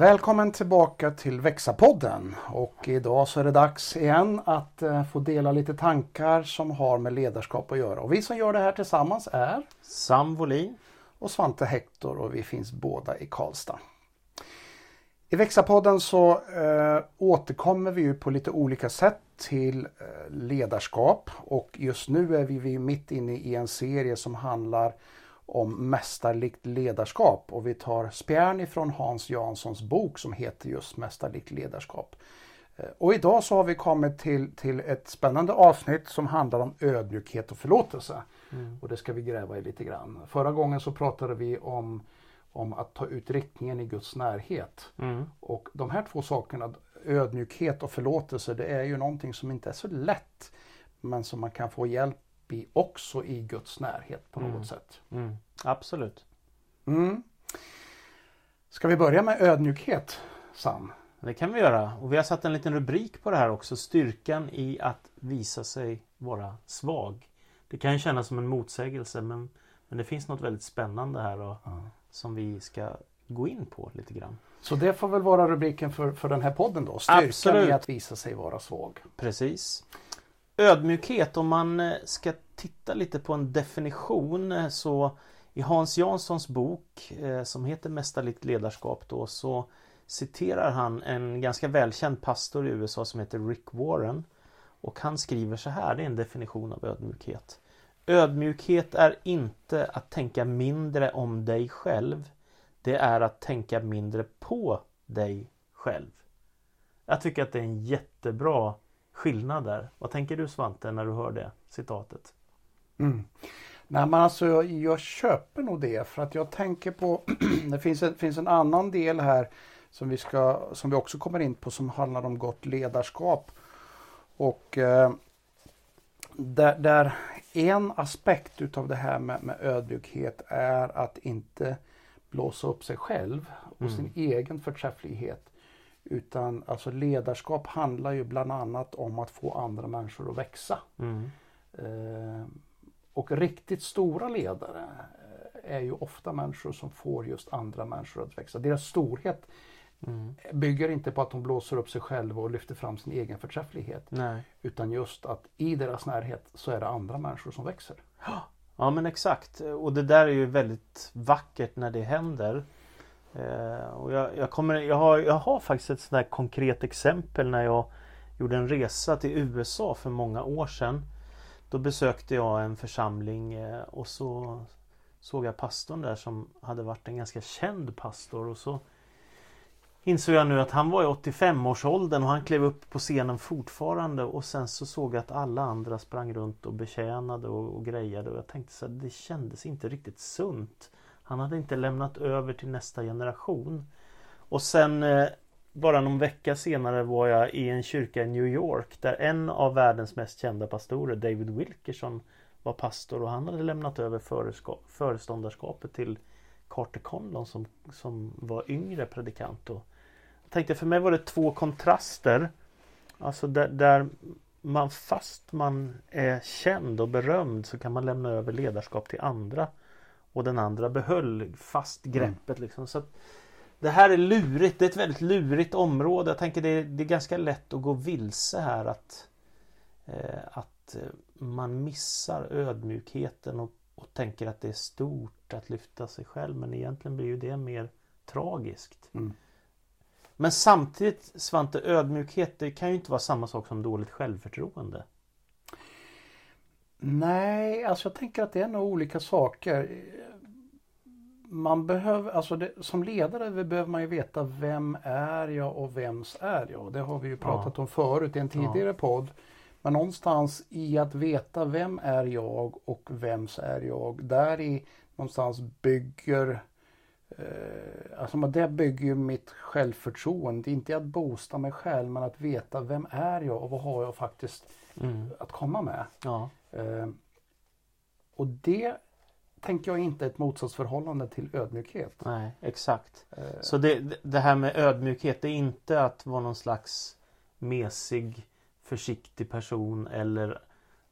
Välkommen tillbaka till Växa-podden och idag så är det dags igen att eh, få dela lite tankar som har med ledarskap att göra. Och vi som gör det här tillsammans är Sam Volin och Svante Hector och vi finns båda i Karlstad. I Växa-podden så eh, återkommer vi ju på lite olika sätt till eh, ledarskap och just nu är vi, vi mitt inne i en serie som handlar om mästarligt ledarskap och vi tar spjärn ifrån Hans Janssons bok som heter just Mästarligt ledarskap. Eh, och idag så har vi kommit till, till ett spännande avsnitt som handlar om ödmjukhet och förlåtelse. Mm. Och det ska vi gräva i lite grann. Förra gången så pratade vi om, om att ta ut riktningen i Guds närhet. Mm. Och de här två sakerna, ödmjukhet och förlåtelse, det är ju någonting som inte är så lätt men som man kan få hjälp i också i Guds närhet på något mm. sätt. Mm. Absolut. Mm. Ska vi börja med ödmjukhet, Sam? Det kan vi göra. Och vi har satt en liten rubrik på det här också. Styrkan i att visa sig vara svag. Det kan kännas som en motsägelse men, men det finns något väldigt spännande här och, ja. som vi ska gå in på lite grann. Så det får väl vara rubriken för, för den här podden då? Styrkan Absolut. i att visa sig vara svag. Precis. Ödmjukhet, om man eh, ska titta lite på en definition eh, så i Hans Janssons bok eh, som heter Mästarligt ledarskap då så citerar han en ganska välkänd pastor i USA som heter Rick Warren. Och han skriver så här, det är en definition av ödmjukhet. Ödmjukhet är inte att tänka mindre om dig själv. Det är att tänka mindre på dig själv. Jag tycker att det är en jättebra skillnad där. Vad tänker du Svante när du hör det citatet? Mm. Nej men alltså jag, jag, köper nog det för att jag tänker på Det finns en, finns en annan del här som vi, ska, som vi också kommer in på som handlar om gott ledarskap. Och eh, där, där, en aspekt utav det här med, med ödmjukhet är att inte blåsa upp sig själv och mm. sin egen förträfflighet. Utan alltså ledarskap handlar ju bland annat om att få andra människor att växa. Mm. Eh, och riktigt stora ledare eh, är ju ofta människor som får just andra människor att växa. Deras storhet mm. bygger inte på att de blåser upp sig själva och lyfter fram sin egen förträfflighet. Nej. Utan just att i deras närhet så är det andra människor som växer. Ja men exakt. Och det där är ju väldigt vackert när det händer. Eh, och jag, jag, kommer, jag, har, jag har faktiskt ett sånt konkret exempel när jag gjorde en resa till USA för många år sedan. Då besökte jag en församling eh, och så såg jag pastorn där som hade varit en ganska känd pastor och så insåg jag nu att han var i 85-årsåldern och han klev upp på scenen fortfarande och sen så såg jag att alla andra sprang runt och betjänade och, och grejade och jag tänkte så här, det kändes inte riktigt sunt. Han hade inte lämnat över till nästa generation. Och sen eh, bara någon vecka senare var jag i en kyrka i New York där en av världens mest kända pastorer, David Wilkerson, var pastor och han hade lämnat över föreståndarskapet till Carter Conlon som, som var yngre predikant. Och jag tänkte för mig var det två kontraster. Alltså där, där man fast man är känd och berömd så kan man lämna över ledarskap till andra. Och den andra behöll fast greppet mm. liksom. Så att, det här är lurigt. Det är ett väldigt lurigt område. Jag tänker det är, det är ganska lätt att gå vilse här att, eh, att man missar ödmjukheten och, och tänker att det är stort att lyfta sig själv. Men egentligen blir ju det mer tragiskt. Mm. Men samtidigt Svante, ödmjukhet det kan ju inte vara samma sak som dåligt självförtroende. Nej, alltså jag tänker att det är nog olika saker man behöver, alltså det, som ledare behöver man ju veta vem är jag och vems är jag? Det har vi ju pratat ja. om förut i en tidigare ja. podd. Men någonstans i att veta vem är jag och vems är jag, där i någonstans bygger eh, Alltså det bygger ju mitt självförtroende, inte att boosta mig själv men att veta vem är jag och vad har jag faktiskt mm. att komma med. Ja. Eh, och det tänker jag inte ett motsatsförhållande till ödmjukhet. Nej, exakt. Eh. Så det, det här med ödmjukhet, det är inte att vara någon slags mesig, försiktig person eller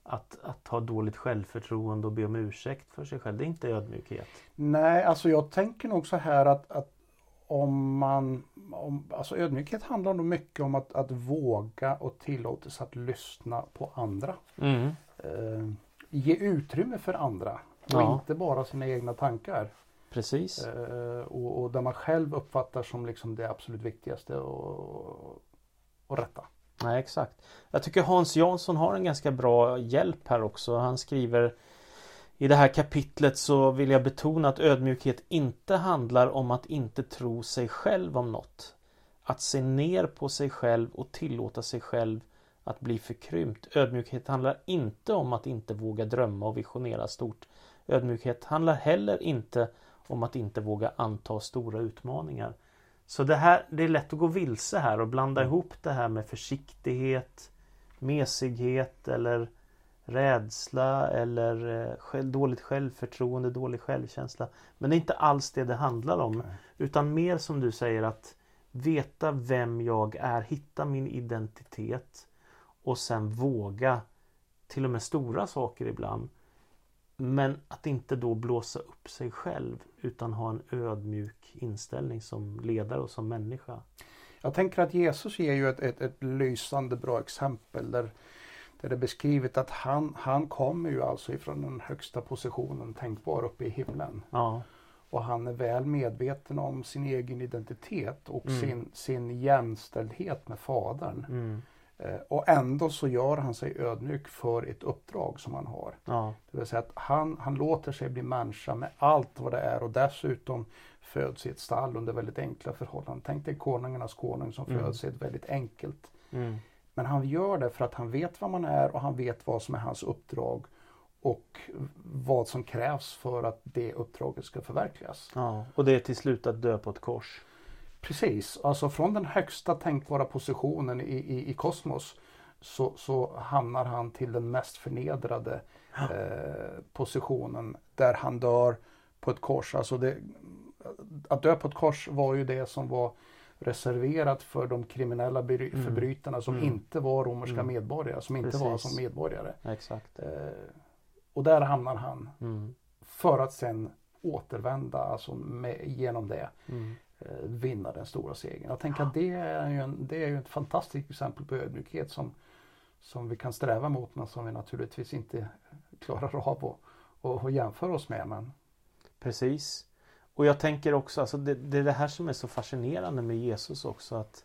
att, att ha dåligt självförtroende och be om ursäkt för sig själv. Det är inte ödmjukhet. Nej, alltså jag tänker nog så här att, att om man, om, alltså ödmjukhet handlar nog mycket om att, att våga och tillåtelse att lyssna på andra. Mm. Eh, ge utrymme för andra och Ja. inte bara sina egna tankar. Precis. Eh, och, och där man själv uppfattar som liksom det absolut viktigaste och, och rätta. Nej, exakt. Jag tycker Hans Jansson har en ganska bra hjälp här också. Han skriver I det här kapitlet så vill jag betona att ödmjukhet inte handlar om att inte tro sig själv om något. Att se ner på sig själv och tillåta sig själv att bli förkrympt. Ödmjukhet handlar inte om att inte våga drömma och visionera stort. Ödmjukhet handlar heller inte om att inte våga anta stora utmaningar. Så det, här, det är lätt att gå vilse här och blanda ihop det här med försiktighet, mesighet eller rädsla eller eh, dåligt självförtroende, dålig självkänsla. Men det är inte alls det det handlar om. Nej. Utan mer som du säger att veta vem jag är, hitta min identitet och sen våga till och med stora saker ibland. Men att inte då blåsa upp sig själv utan ha en ödmjuk inställning som ledare och som människa. Jag tänker att Jesus ger ju ett, ett, ett lysande bra exempel där, där det är beskrivet att han, han kommer ju alltså ifrån den högsta positionen tänkbar uppe i himlen. Ja, Och han är väl medveten om sin egen identitet och Mm. sin, sin jämställdhet med Fadern. mm, och ändå så gör han sig ödmjuk för ett uppdrag som han har. ja, Det vill säga att han, han låter sig bli människa med allt vad det är och dessutom föds i ett stall under väldigt enkla förhållanden. Tänk dig konungarnas konung som Mm. föds i ett väldigt enkelt. mm, Men han gör det för att han vet vad man är och han vet vad som är hans uppdrag och vad som krävs för att det uppdraget ska förverkligas. ja. Och det är till slut att dö på ett kors. Precis, alltså från den högsta tänkbara positionen i, i, i kosmos så, så hamnar han till den mest förnedrade eh, positionen där han dör på ett kors. Alltså det, att dö på ett kors var ju det som var reserverat för de kriminella Mm. förbrytarna som Mm. inte var romerska Mm. medborgare, som inte var Precis. som medborgare. Exakt. Eh, och där hamnar han Mm, för att sen återvända alltså med, genom det mm. Vinna den stora segern. Jag tänker att det är ju, en, det är ju ett fantastiskt exempel på ödmjukhet som, som vi kan sträva mot men som vi naturligtvis inte klarar av att, att, att jämföra oss med. Men Precis. Och jag tänker också, alltså det, det är det här som är så fascinerande med Jesus också att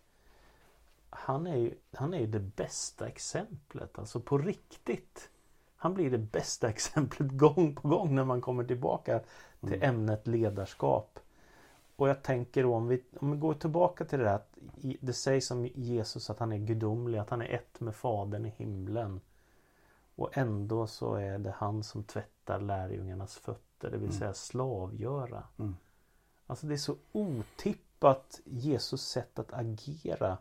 han är, ju, han är ju det bästa exemplet, alltså på riktigt. Han blir det bästa exemplet gång på gång när man kommer tillbaka till Mm. ämnet ledarskap. Och jag tänker då om vi, om vi går tillbaka till det där att det sägs om Jesus att han är gudomlig, att han är ett med Fadern i himlen. Och ändå så är det han som tvättar lärjungarnas fötter, det vill Mm. säga slavgöra. Mm. Alltså det är så otippat Jesus sätt att agera.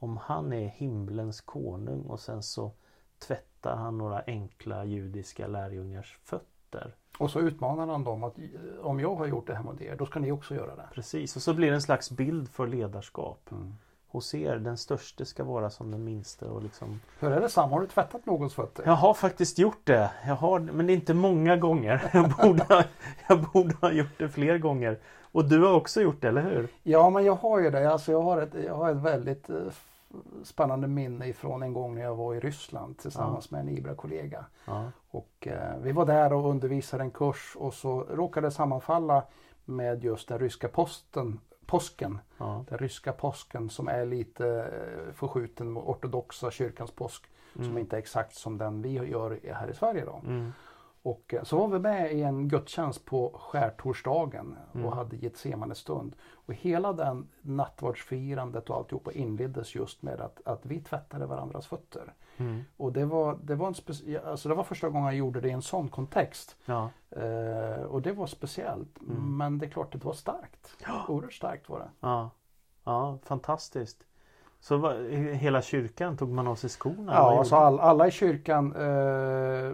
Om han är himlens konung och sen så tvättar han några enkla judiska lärjungars fötter. Och så utmanar han dem att eh, om jag har gjort det här mot er, då ska ni också göra det. Precis, och så blir det en slags bild för ledarskap. Mm. Hos er, den störste ska vara som den minste och liksom Hur är det Sam, har du tvättat någons fötter? Jag har faktiskt gjort det. Jag har, men det är inte många gånger. Jag borde, ha, jag borde ha gjort det fler gånger. Och du har också gjort det, eller hur? Ja, men jag har ju det. Alltså, jag, har ett, jag har ett väldigt eh, spännande minne ifrån en gång när jag var i Ryssland tillsammans med en IBRA-kollega. Ja. Och eh, vi var där och undervisade en kurs och så råkade det sammanfalla med just den ryska posten, påsken. ja. Den ryska påsken som är lite eh, förskjuten mot ortodoxa kyrkans påsk. Som Mm. inte är exakt som den vi gör här i Sverige då. Mm. Och eh, så var vi med i en gudstjänst på skärtorsdagen Mm. och hade Getsemane stund. Och hela den nattvardsfirandet och alltihopa inleddes just med att, att vi tvättade varandras fötter. Mm. Och det var, det, var en speci- alltså det var första gången jag gjorde det i en sån kontext. Ja. Eh, och det var speciellt. Mm. Men det är klart att det var starkt. Oerhört starkt var det. Ja. ja, fantastiskt. Så vad, hela kyrkan tog man av sig skorna? Ja, alltså all, alla i kyrkan eh,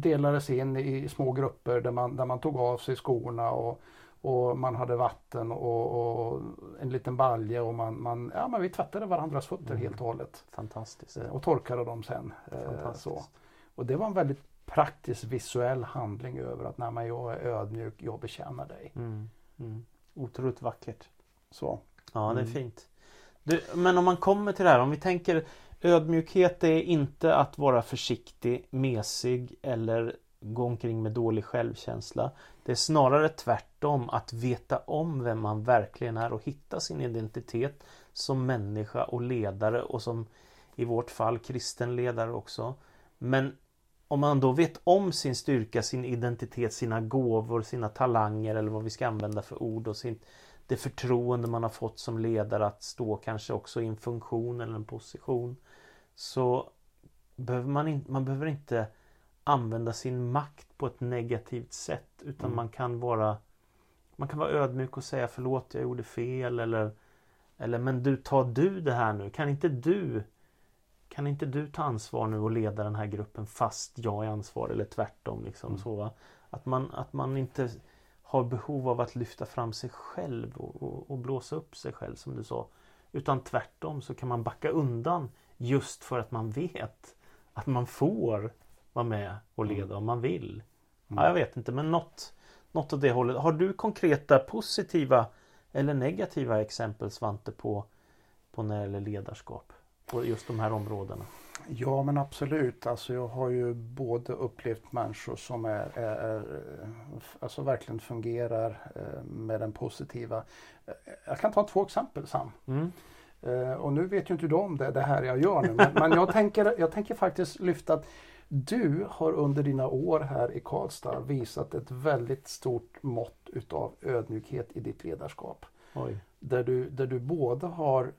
delades in i små grupper där man, där man tog av sig skorna och, och man hade vatten och, och en liten balja och man, man, ja, men vi tvättade varandras fötter Mm. helt och hållet. Fantastiskt. Eh, Och torkade dem sen. Eh, Fantastiskt. så. Och det var en väldigt praktisk visuell handling över att när man jag är ödmjuk, jag betjänar dig. Mm. Mm. Otroligt vackert. Så. Ja, det är Mm. fint. Du, men om man kommer till det här, om vi tänker ödmjukhet är inte att vara försiktig, mesig eller gå omkring med dålig självkänsla. Det är snarare tvärtom att veta om vem man verkligen är och hitta sin identitet som människa och ledare och som i vårt fall kristen ledare också. Men om man då vet om sin styrka, sin identitet, sina gåvor, sina talanger eller vad vi ska använda för ord och sin, det förtroende man har fått som ledare att stå kanske också i en funktion eller en position. Så behöver man, in, man behöver inte använda sin makt på ett negativt sätt utan Mm. man kan vara Man kan vara ödmjuk och säga förlåt jag gjorde fel eller Eller men du tar du det här nu kan inte du Kan inte du ta ansvar nu och leda den här gruppen fast jag är ansvarig eller tvärtom liksom Mm. så va? Att man, att man inte har behov av att lyfta fram sig själv och, och, och blåsa upp sig själv som du sa. Utan tvärtom så kan man backa undan just för att man vet att man får vara med och leda om man vill. Ja, jag vet inte men något, något åt det hållet. Har du konkreta positiva eller negativa exempel Svante på, på när det gäller ledarskap? På just de här områdena. Ja men absolut. Alltså jag har ju både upplevt människor som är, är, är alltså verkligen fungerar eh, med den positiva. Eh, Jag kan ta två exempel Sam. Mm. Eh, Och nu vet ju inte du om det, det här jag gör nu. Men, men jag, tänker, jag tänker faktiskt lyfta att du har under dina år här i Karlstad visat ett väldigt stort mått utav ödmjukhet i ditt ledarskap. Oj. Där du, där du både har, eh,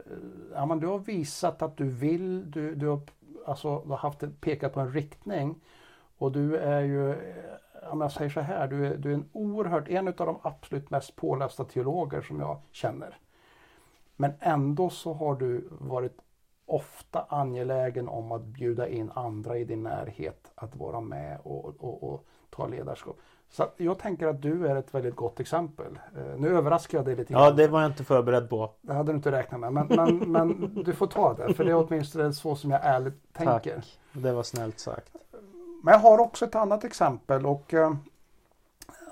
ja, men du har visat att du vill, du, du har, alltså, haft, pekat på en riktning. Och du är ju, eh, om jag säger så här, du är, du är en oerhört, en av de absolut mest pålästa teologer som jag känner. Men ändå så har du varit ofta angelägen om att bjuda in andra i din närhet att vara med och, och, och ta ledarskap. Så jag tänker att du är ett väldigt gott exempel. Eh, Nu överraskar jag dig lite Ja, det var jag inte förberedd på. det hade du inte räknat med. Men, men, men du får ta det. För det är åtminstone så som jag ärligt tänker. Tack. Det var snällt sagt. Men jag har också ett annat exempel. Och, eh,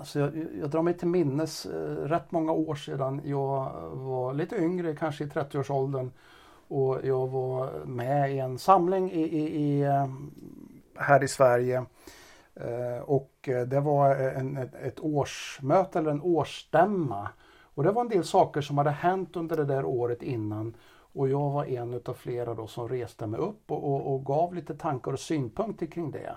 alltså jag, jag drar mig till minnes eh, rätt många år sedan. Jag var lite yngre, kanske i 30-årsåldern. Och jag var med i en samling i, i, i, eh, här i Sverige. Eh, och eh, det var en, ett, ett årsmöte eller en årsstämma. Och det var en del saker som hade hänt under det där året innan. Och jag var en utav flera då som reste mig upp och, och, och gav lite tankar och synpunkter kring det.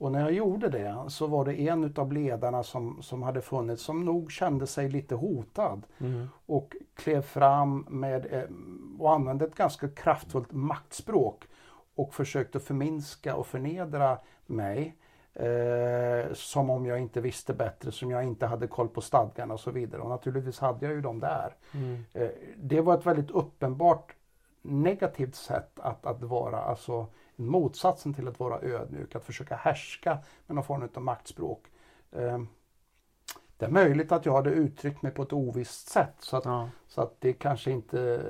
Och när jag gjorde det så var det en utav ledarna som, som hade funnits som nog kände sig lite hotad Mm. och klev fram med eh, och använde ett ganska kraftfullt maktspråk och försökte förminska och förnedra mig. Eh, som om jag inte visste bättre, som jag inte hade koll på stadgarna och så vidare. Och naturligtvis hade jag ju dem där. Mm. Eh, det var ett väldigt uppenbart negativt sätt att, att vara, alltså motsatsen till att vara ödmjuk, att försöka härska med någon form av maktspråk. Eh, det är möjligt att jag hade uttryckt mig på ett ovisst sätt så att, Ja. så att det kanske inte...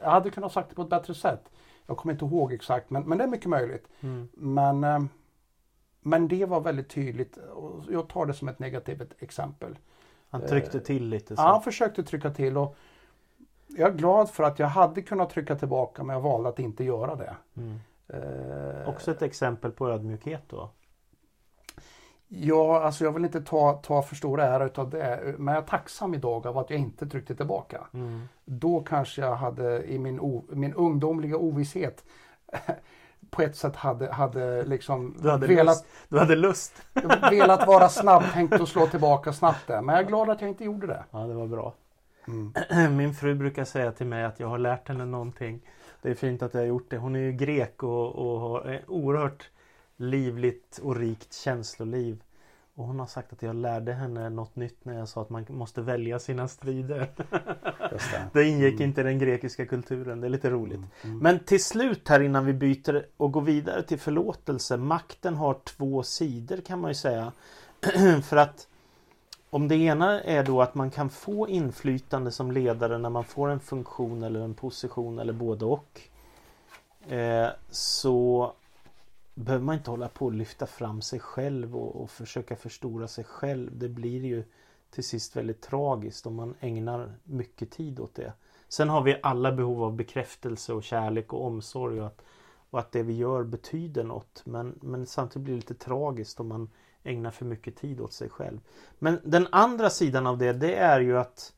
Jag hade kunnat sagt det på ett bättre sätt. Jag kommer inte ihåg exakt men, men det är mycket möjligt. Mm. Men, eh, men det var väldigt tydligt och jag tar det som ett negativt exempel. Han tryckte till lite. Så. Ja, han försökte trycka till och jag är glad för att jag hade kunnat trycka tillbaka men jag valde att inte göra det. Mm. Eh, Också ett exempel på ödmjukhet då. Ja, alltså jag vill inte ta, ta för stor ära utav det men jag är tacksam idag av att jag inte tryckte tillbaka. Mm. Då kanske jag hade i min, o, min ungdomliga ovisshet på ett sätt hade, hade liksom Du hade velat, lust. Du hade lust. velat vara snabbtänkt och slå tillbaka snabbt där. Men jag är glad att jag inte gjorde det. Ja, det var bra. Mm. Min fru brukar säga till mig att jag har lärt henne någonting. Det är fint att jag har gjort det. Hon är ju grek och, och har oerhört livligt och rikt känsloliv. Och hon har sagt att jag lärde henne något nytt när jag sa att man måste välja sina strider. Just det. Det ingick inte i den grekiska kulturen. Det är lite roligt. Mm. Men till slut här innan vi byter och går vidare till förlåtelse. Makten har två sidor kan man ju säga. För att om det ena är då att man kan få inflytande som ledare när man får en funktion eller en position eller både och. Eh, så behöver man inte hålla på och lyfta fram sig själv och, och försöka förstora sig själv. Det blir ju till sist väldigt tragiskt om man ägnar mycket tid åt det. Sen har vi alla behov av bekräftelse och kärlek och omsorg och att, och att det vi gör betyder något. Men, men samtidigt blir det lite tragiskt om man ägnar för mycket tid åt sig själv. Men den andra sidan av det, det är ju att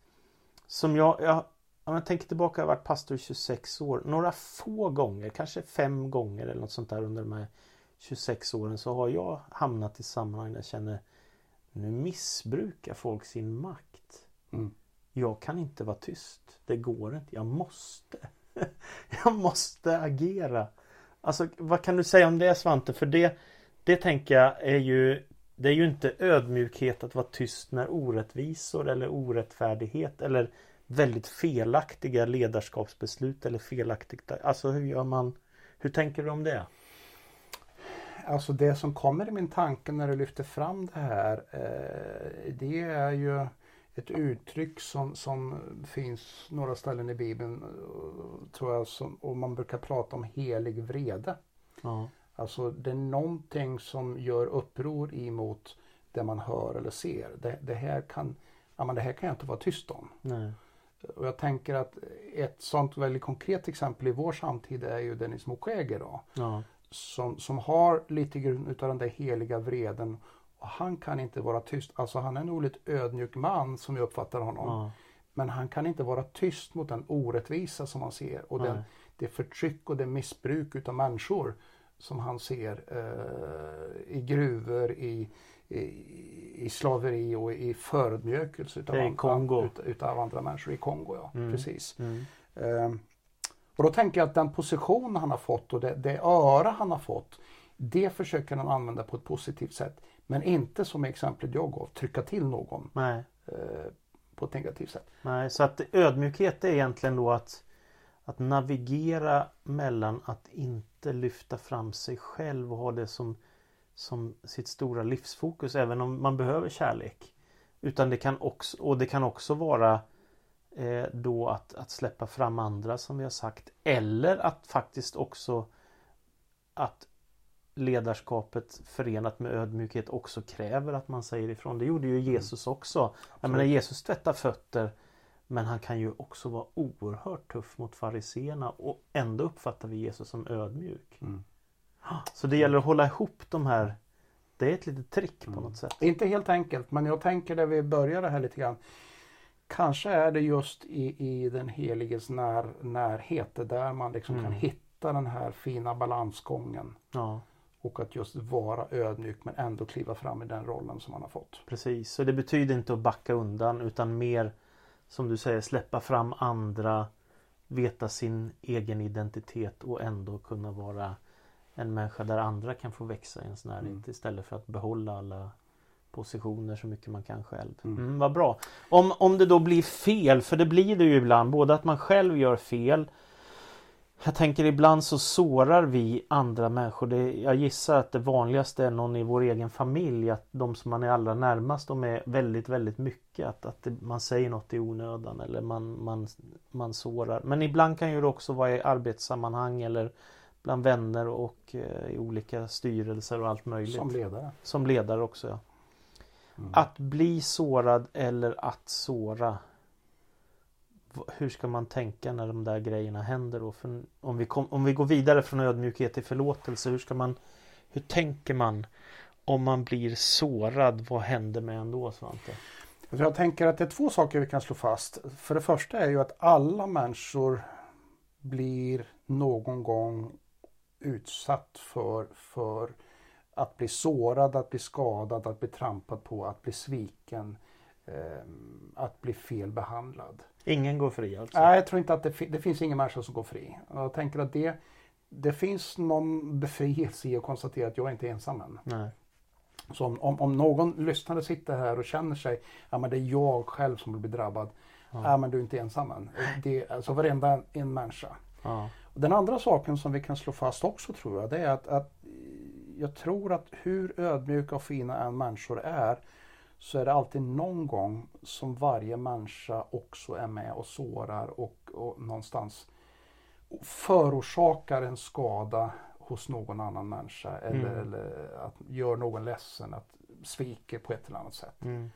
som jag, jag om jag tänker tillbaka, jag har varit pastor i 26 år. Några få gånger, kanske fem gånger eller något sånt där under de här 26 åren så har jag hamnat i sammanhang där jag känner nu missbrukar folk sin makt. Mm. Jag kan inte vara tyst. Det går inte. Jag måste. jag måste agera. Alltså vad kan du säga om det Svante? För det, det tänker jag är ju Det är ju inte ödmjukhet att vara tyst när orättvisor eller orättfärdighet eller väldigt felaktiga ledarskapsbeslut eller felaktigt. Alltså hur gör man? Hur tänker du om det? Alltså det som kommer i min tanke när du lyfter fram det här eh, det är ju ett uttryck som, som finns några ställen i Bibeln eh, tror jag som, och man brukar prata om helig vrede. Ja. Alltså det är någonting som gör uppror emot det man hör eller ser. Det, det här, kan, ja, men det här kan jag inte vara tyst om. Nej. Och jag tänker att ett sånt väldigt konkret exempel i vår samtid är ju Dennis Mukwege då. Ja. Som, som har lite grund utav den där heliga vreden. Och han kan inte vara tyst. Alltså han är en oligt ödmjuk man som jag uppfattar honom. Ja. Men han kan inte vara tyst mot den orättvisa som han ser. Och den, det förtryck och det missbruk utav människor som han ser eh, i gruvor, i, i, i slaveri och i förödmjukelse utav, Det är i an- Kongo. ut, utav andra människor i Kongo. Ja, Mm. precis. Mm. Eh, och då tänker jag att den position han har fått och det, det öra han har fått det försöker han använda på ett positivt sätt. Men inte som i exemplet jag gav, trycka till någon eh, på ett negativt sätt. Nej, så att ödmjukhet är egentligen då att att navigera mellan att inte lyfta fram sig själv och ha det som, som sitt stora livsfokus även om man behöver kärlek. Utan det kan också, och det kan också vara eh, då att, att släppa fram andra som vi har sagt. Eller att faktiskt också att ledarskapet förenat med ödmjukhet också kräver att man säger ifrån. Det gjorde ju Jesus också. Jag menar Jesus tvättar fötter men han kan ju också vara oerhört tuff mot fariseerna och ändå uppfattar vi Jesus som ödmjuk. Mm. Så det gäller att hålla ihop de här Det är ett litet trick på Mm. något sätt. Inte helt enkelt, men jag tänker där vi började här lite grann. Kanske är det just i, i den heliges när, närhet, där man liksom Mm. kan hitta den här fina balansgången. Ja, Och att just vara ödmjuk men ändå kliva fram i den rollen som man har fått. precis. Så det betyder inte att backa undan utan mer som du säger släppa fram andra veta sin egen identitet och ändå kunna vara en människa där andra kan få växa i ens närhet Mm. istället för att behålla alla positioner så mycket man kan själv. Mm. Mm, vad bra. Om, om det då blir fel, för det blir det ju ibland, både att man själv gör fel jag tänker ibland så sårar vi andra människor. Det, jag gissar att det vanligaste är någon i vår egen familj. Att de som man är allra närmast de är väldigt, väldigt mycket. Att, att det, man säger något i onödan eller man, man, man sårar. Men ibland kan ju det också vara i arbetssammanhang eller bland vänner och eh, i olika styrelser och allt möjligt. Som ledare. Som ledare också ja. Mm. Att bli sårad eller att såra. Hur ska man tänka när de där grejerna händer då? För om, vi kom, om vi går vidare från ödmjukhet till förlåtelse. Hur ska man Hur tänker man om man blir sårad? Vad händer med en då Svante? Alltså, jag tänker att det är två saker vi kan slå fast. För det första är ju att alla människor blir någon gång utsatt för, för att bli sårad, att bli skadad, att bli trampad på, att bli sviken, att bli fel behandlad. Ingen går fri alltså? Nej, jag tror inte att det, det finns ingen människa som går fri. Jag tänker att det, det finns någon befrielse i att konstatera att jag inte är ensam än. Nej. Så om, om, om någon lyssnare sitter här och känner sig, ja men det är jag själv som blir drabbad. Ja, Ja. men du är inte ensam än. Det är alltså varenda en människa. Ja. Den andra saken som vi kan slå fast också tror jag, det är att, att jag tror att hur ödmjuka och fina än människor är så är det alltid någon gång som varje människa också är med och sårar och, och någonstans förorsakar en skada hos någon annan människa eller, Mm. eller att gör någon ledsen, att sviker på ett eller annat sätt. Mm.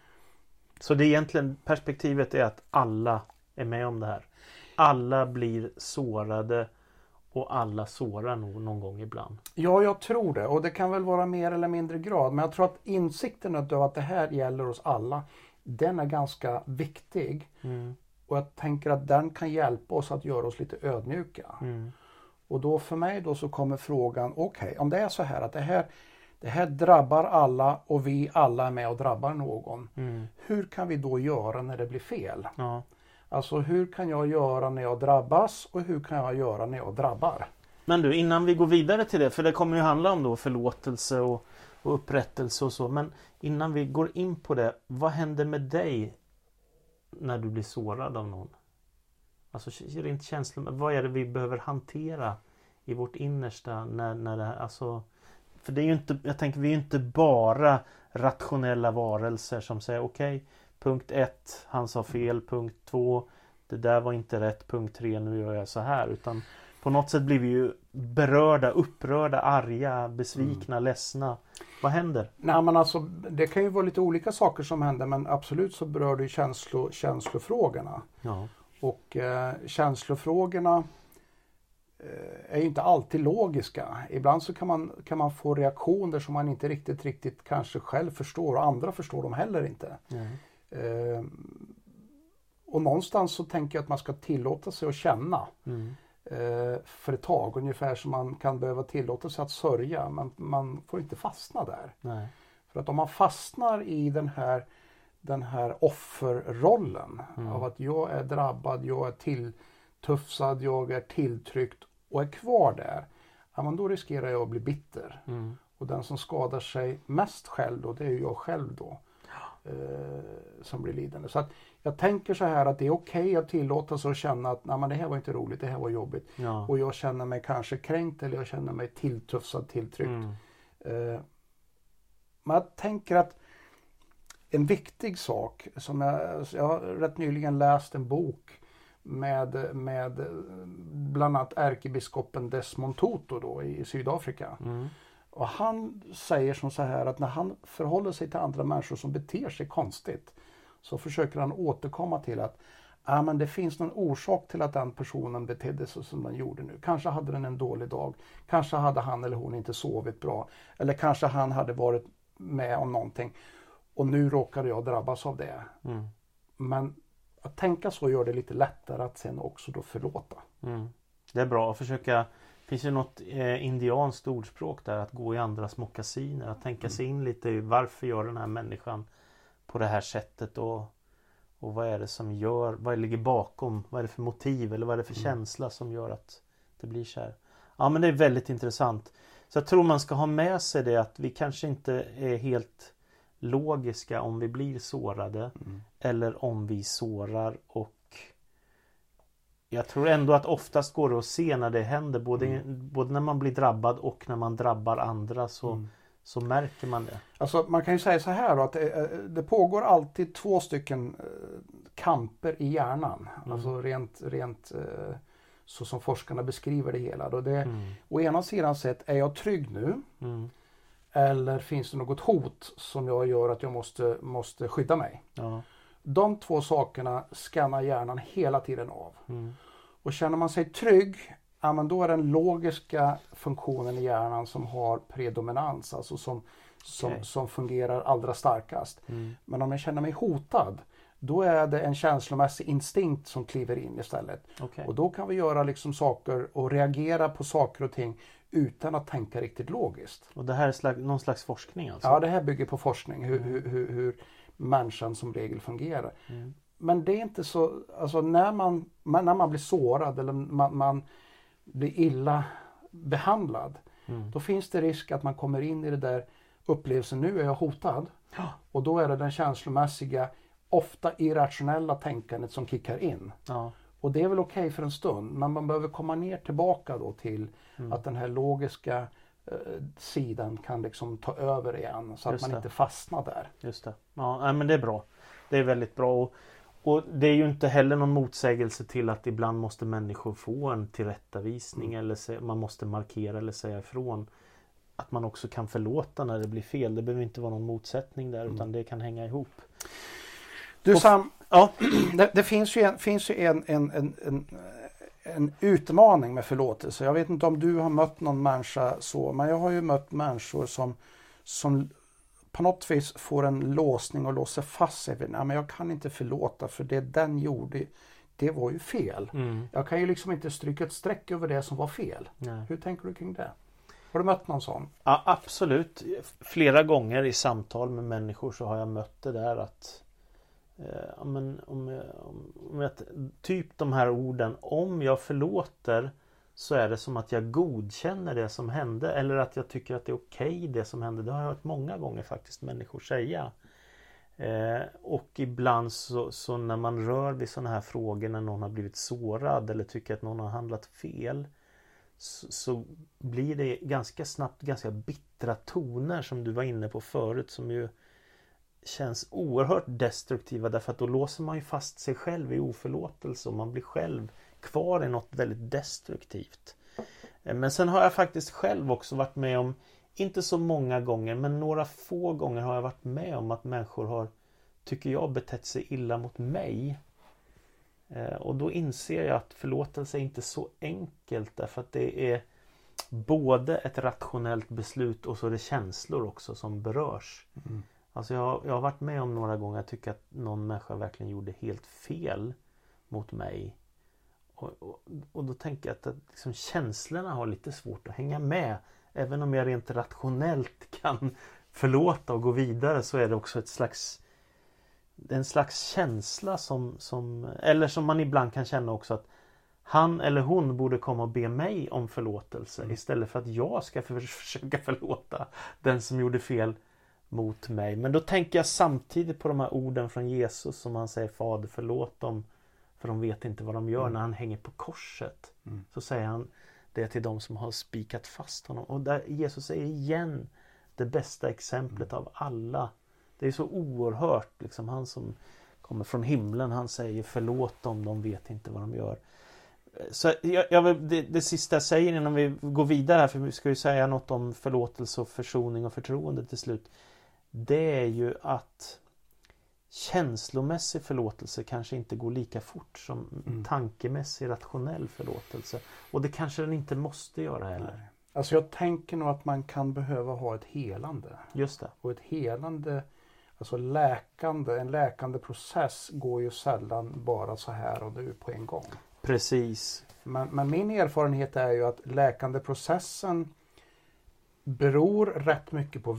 Så det är egentligen perspektivet är att alla är med om det här. Alla blir sårade och alla sårar nog någon gång ibland. Ja, jag tror det. Och det kan väl vara mer eller mindre grad. Men jag tror att insikten av att det här gäller oss alla, den är ganska viktig. Mm. Och jag tänker att den kan hjälpa oss att göra oss lite ödmjuka. Mm. Och då för mig då så kommer frågan, okej, okay, om det är så här att det här, det här drabbar alla och vi alla är med och drabbar någon. Mm. Hur kan vi då göra när det blir fel? Ja. Alltså hur kan jag göra när jag drabbas och hur kan jag göra när jag drabbar? Men du, innan vi går vidare till det, för det kommer ju handla om då förlåtelse och, och upprättelse och så. Men innan vi går in på det, vad händer med dig när du blir sårad av någon? Alltså rent känslomässigt, vad är det vi behöver hantera i vårt innersta när, när det alltså För det är ju inte, jag tänker vi är ju inte bara rationella varelser som säger okej okay, Punkt 1, han sa fel. Punkt 2, det där var inte rätt. Punkt 3, nu gör jag så här. Utan på något sätt blir vi ju berörda, upprörda, arga, besvikna, mm. ledsna. Vad händer? Nej men alltså det kan ju vara lite olika saker som händer men absolut så berör det känslo, känslofrågorna. Ja. Och eh, känslofrågorna eh, är ju inte alltid logiska. Ibland så kan man, kan man få reaktioner som man inte riktigt, riktigt kanske själv förstår och andra förstår dem heller inte. Mm. Eh, och någonstans så tänker jag att man ska tillåta sig att känna. Mm. Eh, för ett tag, ungefär som man kan behöva tillåta sig att sörja. Men man får inte fastna där. Nej. För att om man fastnar i den här, den här offerrollen Mm. av att jag är drabbad, jag är tilltufsad, jag är tilltryckt och är kvar där. Ja, men då riskerar jag att bli bitter. Mm. Och den som skadar sig mest själv då, det är ju jag själv då. Eh, som blir lidande. Så att jag tänker så här att det är okej okay att tillåta sig att känna att Nej, men det här var inte roligt, det här var jobbigt. Ja. Och jag känner mig kanske kränkt eller jag känner mig tilltufsad, tilltryckt. Mm. Eh, men jag tänker att en viktig sak som jag, jag har rätt nyligen läst en bok med, med bland annat ärkebiskopen Desmond Tutu då i Sydafrika. Mm. Och han säger som så här att när han förhåller sig till andra människor som beter sig konstigt så försöker han återkomma till att ah, men det finns någon orsak till att den personen betedde sig som den gjorde nu. Kanske hade den en dålig dag. Kanske hade han eller hon inte sovit bra. Eller kanske han hade varit med om någonting. Och nu råkade jag drabbas av det. Mm. Men att tänka så gör det lite lättare att sen också då förlåta. Mm. Det är bra att försöka Finns det något eh, indianskt ordspråk där att gå i andras mockasiner? Att tänka sig in lite i varför gör den här människan på det här sättet och, och vad är det som gör, vad ligger bakom, vad är det för motiv eller vad är det för Mm. känsla som gör att det blir så här? Ja men det är väldigt intressant. Så jag tror man ska ha med sig det att vi kanske inte är helt logiska om vi blir sårade Mm. eller om vi sårar och jag tror ändå att oftast går det att se när det händer både, Mm. både när man blir drabbad och när man drabbar andra så, Mm. så märker man det. Alltså man kan ju säga så här då att det, eh, det pågår alltid två stycken eh, kamper i hjärnan. Mm. Alltså rent, rent eh, så som forskarna beskriver det hela. Då det, Mm. Å ena sidan sett, är jag trygg nu? Mm. Eller finns det något hot som jag gör att jag måste, måste skydda mig? Ja. De två sakerna skannar hjärnan hela tiden av. Mm. Och känner man sig trygg, ja, men då är den logiska funktionen i hjärnan som har predominans, alltså som, som, Okej. som fungerar allra starkast. Mm. Men om jag känner mig hotad, då är det en känslomässig instinkt som kliver in istället. Okej. Och då kan vi göra liksom saker och reagera på saker och ting utan att tänka riktigt logiskt. Och det här är slags, någon slags forskning alltså? Ja, det här bygger på forskning, hur, hur, hur, hur människan som regel fungerar. Mm. Men det är inte så, alltså när man, man, när man blir sårad eller man, man blir illa behandlad, Mm. då finns det risk att man kommer in i det där upplevelsen, nu är jag hotad. Ja. Och då är det den känslomässiga, ofta irrationella tänkandet som kickar in. Ja. Och det är väl okej för en stund, men man behöver komma ner tillbaka då till Mm. att den här logiska sidan kan liksom ta över igen så att man det. inte fastnar där. Just det. Ja, men det är bra. Det är väldigt bra. Och, och det är ju inte heller någon motsägelse till att ibland måste människor få en tillrättavisning Mm. eller se, man måste markera eller säga ifrån. Att man också kan förlåta när det blir fel. Det behöver inte vara någon motsättning där Mm. utan det kan hänga ihop. Du Sam, ja. det, det, finns ju, en, finns ju en, en, en, en, en utmaning med förlåtelse. Jag vet inte om du har mött någon människa så, men jag har ju mött människor som, som på något vis får en låsning och låser fast sig. Nej, men jag kan inte förlåta för det den gjorde, det var ju fel. Mm. Jag kan ju liksom inte stryka ett streck över det som var fel. Nej. Hur tänker du kring det? Har du mött någon sån? Ja, absolut. Flera gånger i samtal med människor så har jag mött det där att eh, men om, jag, om jag, Typ de här orden Om jag förlåter Så är det som att jag godkänner det som hände eller att jag tycker att det är okej okay, det som hände. Det har jag hört många gånger faktiskt människor säga. Eh, och ibland så, så, när man rör vid sådana här frågor när någon har blivit sårad eller tycker att någon har handlat fel så, så, blir det ganska snabbt ganska bittra toner som du var inne på förut som ju känns oerhört destruktiva därför att då låser man ju fast sig själv i oförlåtelse och man blir själv kvar i något väldigt destruktivt. Eh, men sen har jag faktiskt själv också varit med om, inte så många gånger, men några få gånger har jag varit med om att människor har, tycker jag, betett sig illa mot mig. Eh, och då inser jag att förlåtelse är inte så enkelt därför att det är både ett rationellt beslut och så är det känslor också som berörs. Mm. Alltså jag, jag har varit med om några gånger jag tycker att någon människa verkligen gjorde helt fel mot mig. Och, och, och då tänker jag att, att liksom känslorna har lite svårt att hänga med. Även om jag rent rationellt kan förlåta och gå vidare så är det också ett slags en slags känsla som, som eller som man ibland kan känna också att han eller hon borde komma och be mig om förlåtelse mm. istället för att jag ska försöka förlåta den som gjorde fel mot mig. Men då tänker jag samtidigt på de här orden från Jesus som han säger Fader förlåt dem för de vet inte vad de gör mm. när han hänger på korset. Mm. Så säger han det till de som har spikat fast honom. Och där Jesus är igen det bästa exemplet mm. av alla. Det är så oerhört. Liksom, han som kommer från himlen han säger förlåt dem, de vet inte vad de gör. Så jag, jag, det, det sista jag säger innan vi går vidare här, för vi ska ju säga något om förlåtelse och försoning och förtroende till slut. Det är ju att känslomässig förlåtelse kanske inte går lika fort som mm. tankemässig rationell förlåtelse. Och det kanske den inte måste göra heller. Nej. Alltså jag tänker nog att man kan behöva ha ett helande. Just det. Och ett helande, alltså läkande, en läkande process går ju sällan bara så här och nu på en gång. Precis. Men, men min erfarenhet är ju att läkande processen beror rätt mycket på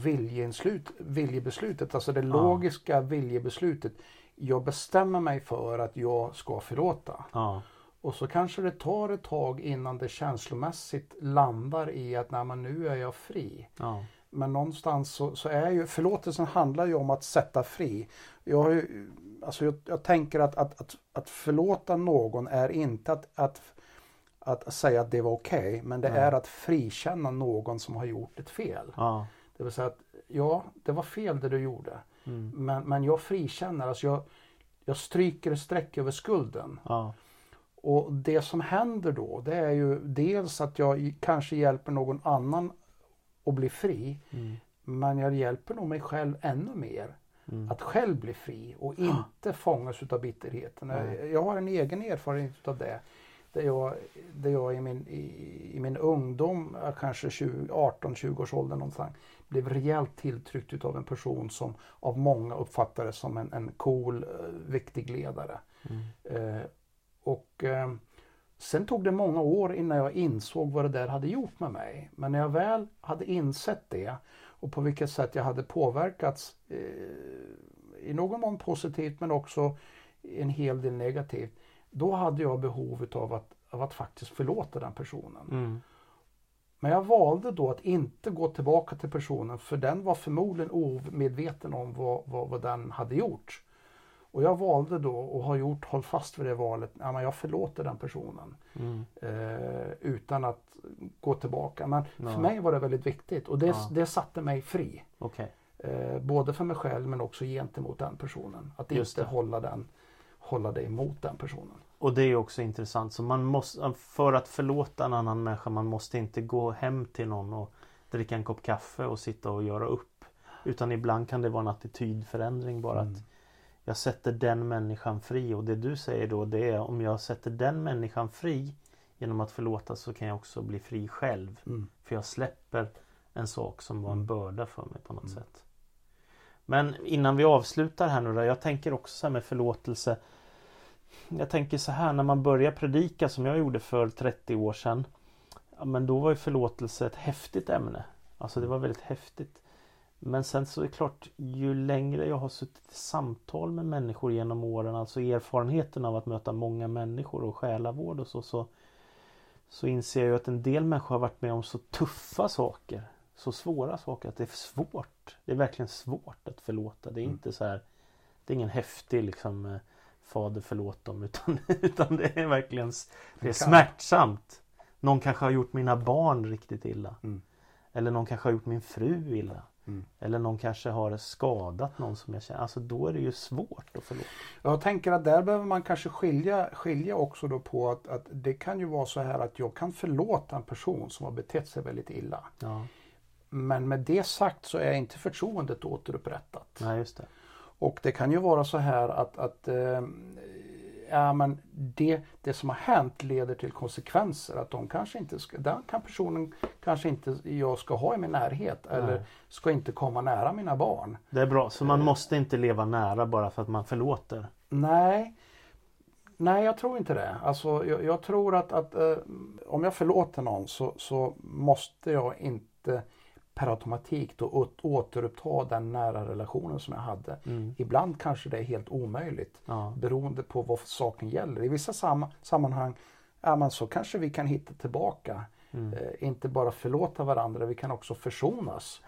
viljebeslutet, alltså det ja. logiska viljebeslutet. Jag bestämmer mig för att jag ska förlåta. Ja. Och så kanske det tar ett tag innan det känslomässigt landar i att nej, men nu är jag fri. Ja. Men någonstans så, så, är ju förlåtelsen handlar ju om att sätta fri. Jag, har ju, alltså jag, jag tänker att, att, att, att förlåta någon är inte att, att att säga att det var okej, okay, men det mm. är att frikänna någon som har gjort ett fel. Ja. Det vill säga att ja, det var fel det du gjorde. Mm. Men, men jag frikänner, alltså jag, jag stryker ett streck över skulden. Ja. Och det som händer då det är ju dels att jag kanske hjälper någon annan att bli fri. Mm. Men jag hjälper nog mig själv ännu mer. Mm. Att själv bli fri och inte fångas utav bitterheten. Jag har en egen erfarenhet av det där jag, där jag i, min, i, i min ungdom, kanske 18-20 års ålder någonstans, blev rejält tilltryckt av en person som av många uppfattades som en, en cool, uh, viktig ledare. Mm. Uh, och uh, Sen tog det många år innan jag insåg vad det där hade gjort med mig. Men när jag väl hade insett det och på vilket sätt jag hade påverkats i någon mån positivt men också en hel del negativt då hade jag behov av att, av att faktiskt förlåta den personen. Mm. Men jag valde då att inte gå tillbaka till personen för den var förmodligen omedveten om vad, vad, vad den hade gjort. Och jag valde då och har gjort, håll fast vid det valet, ja, men jag förlåter den personen. Mm. Eh, utan att gå tillbaka. Men no. för mig var det väldigt viktigt och det, ja. det satte mig fri. Okay. Eh, både för mig själv men också gentemot den personen. Att Just inte det. hålla den hålla dig emot den personen. Och det är också intressant. Så man måste, för att förlåta en annan människa, man måste inte gå hem till någon och dricka en kopp kaffe och sitta och göra upp. Utan ibland kan det vara en attitydförändring bara. Mm. att Jag sätter den människan fri och det du säger då det är om jag sätter den människan fri genom att förlåta så kan jag också bli fri själv. Mm. För jag släpper en sak som var en Mm. börda för mig på något Mm. sätt. Men innan vi avslutar här nu då. Jag tänker också så här med förlåtelse. Jag tänker så här när man börjar predika som jag gjorde för 30 år sedan. Ja, men då var ju förlåtelse ett häftigt ämne. Alltså det var väldigt häftigt. Men sen så är det klart ju längre jag har suttit i samtal med människor genom åren. Alltså erfarenheten av att möta många människor och själavård och så. Så, så inser jag ju att en del människor har varit med om så tuffa saker. Så svåra saker att det är svårt. Det är verkligen svårt att förlåta. Det är Mm. inte så här Det är ingen häftig liksom eh, Fader förlåt dem utan, utan det är verkligen Det är smärtsamt. Någon kanske har gjort mina barn riktigt illa. Mm. Eller någon kanske har gjort min fru illa. Mm. Eller någon kanske har skadat någon som jag känner. Alltså då är det ju svårt att förlåta. Jag tänker att där behöver man kanske skilja, skilja också då på att, att det kan ju vara så här att jag kan förlåta en person som har betett sig väldigt illa. Ja, Men med det sagt så är inte förtroendet återupprättat. nej just det. Och det kan ju vara så här att, att eh, ja, men det, det som har hänt leder till konsekvenser. Att de kanske inte ska, den kan personen kanske inte jag ska ha i min närhet. Eller Nej. ska inte komma nära mina barn. Det är bra. Så man Eh. måste inte leva nära bara för att man förlåter. Nej, nej jag tror inte det. Alltså, jag, jag tror att, att eh, om jag förlåter någon så, så måste jag inte per automatik då åt, återuppta den nära relationen som jag hade. Mm. Ibland kanske det är helt omöjligt Ja. beroende på vad saken gäller. I vissa sam sammanhang ja, men så kanske vi kan hitta tillbaka. Mm. Eh, inte bara förlåta varandra, vi kan också försonas.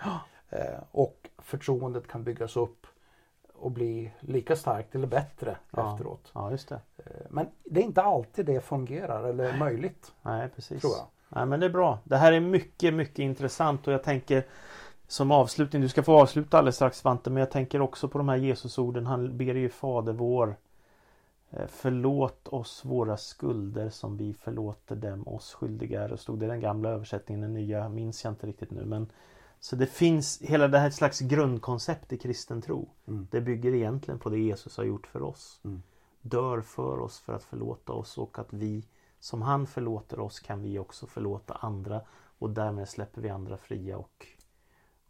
Eh, och förtroendet kan byggas upp och bli lika starkt eller bättre Ja. efteråt. ja, just det. Eh, men det är inte alltid det fungerar eller är möjligt, Nej, precis. tror jag. Nej, men det är bra. Det här är mycket, mycket intressant och jag tänker som avslutning, du ska få avsluta alldeles strax Svante, men jag tänker också på de här Jesusorden. Han ber ju Fader vår. eh, Förlåt oss våra skulder som vi förlåter dem oss skyldiga är. Stod det i den gamla översättningen, den nya minns jag inte riktigt nu. Men så det finns hela det här slags grundkoncept i kristen tro. Mm. Det bygger egentligen på det Jesus har gjort för oss. Mm. Dör för oss för att förlåta oss och att vi som han förlåter oss kan vi också förlåta andra och därmed släpper vi andra fria och,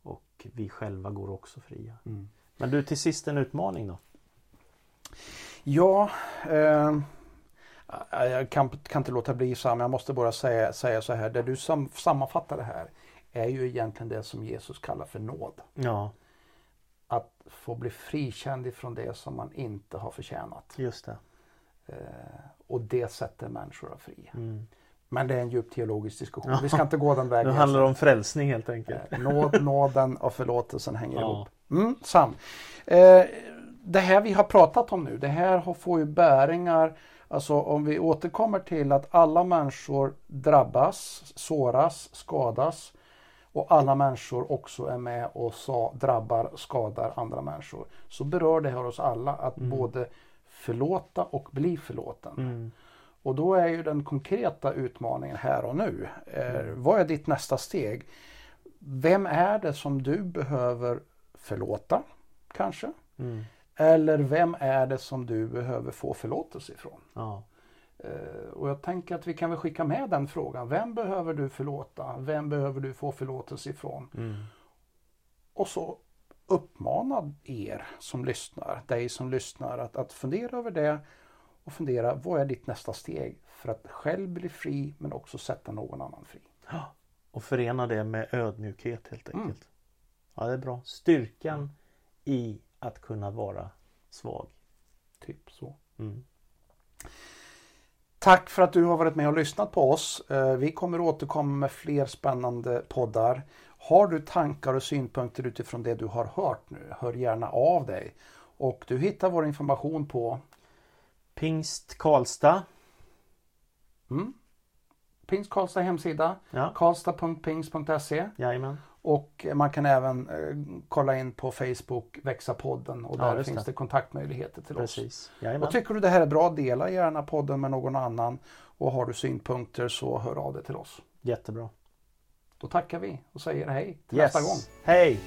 och vi själva går också fria. Mm. Men du till sist en utmaning då? Ja, eh, jag kan, kan inte låta bli Sam, jag måste bara säga, säga så här. Det du sam, sammanfattar det här är ju egentligen det som Jesus kallar för nåd. Ja, Att få bli frikänd ifrån det som man inte har förtjänat. just det. Eh, och det sätter människor fria. Mm. Men det är en djup teologisk diskussion. Vi ska inte gå den vägen. handlar det om frälsning helt enkelt. Eh, Nåd, nåden och förlåtelsen hänger Ja. ihop. Mm, Sam. Eh, det här vi har pratat om nu, det här får ju bäringar, alltså om vi återkommer till att alla människor drabbas, såras, skadas och alla människor också är med och sa, drabbar, skadar andra människor. Så berör det här oss alla att Mm. både förlåta och bli förlåten. Mm. Och då är ju den konkreta utmaningen här och nu. Eh, vad är ditt nästa steg? Vem är det som du behöver förlåta? Kanske? Mm. Eller vem är det som du behöver få förlåtelse ifrån? Ja. Eh, och jag tänker att vi kan väl skicka med den frågan. Vem behöver du förlåta? Vem behöver du få förlåtelse ifrån? Mm. Och så uppmana er som lyssnar, dig som lyssnar att, att fundera över det och fundera vad är ditt nästa steg för att själv bli fri men också sätta någon annan fri. Och förena det med ödmjukhet helt Mm. enkelt. Ja, det är bra. Styrkan i att kunna vara svag. Typ så. Mm. Tack för att du har varit med och lyssnat på oss. Eh, Vi kommer återkomma med fler spännande poddar. Har du tankar och synpunkter utifrån det du har hört nu, hör gärna av dig. Och du hittar vår information på Pingst Karlstad. mm, Pingst Karlstad hemsida, Ja, karlstad.pingst.se jajamän. Och man kan även eh, kolla in på Facebook, Växa-podden och Ja, där just finns det. det kontaktmöjligheter till oss. Precis. Jajamän. Och tycker du det här är bra, dela gärna podden med någon annan och har du synpunkter så hör av dig till oss. Jättebra. Då tackar vi och säger hej till Yes. nästa gång. Hej!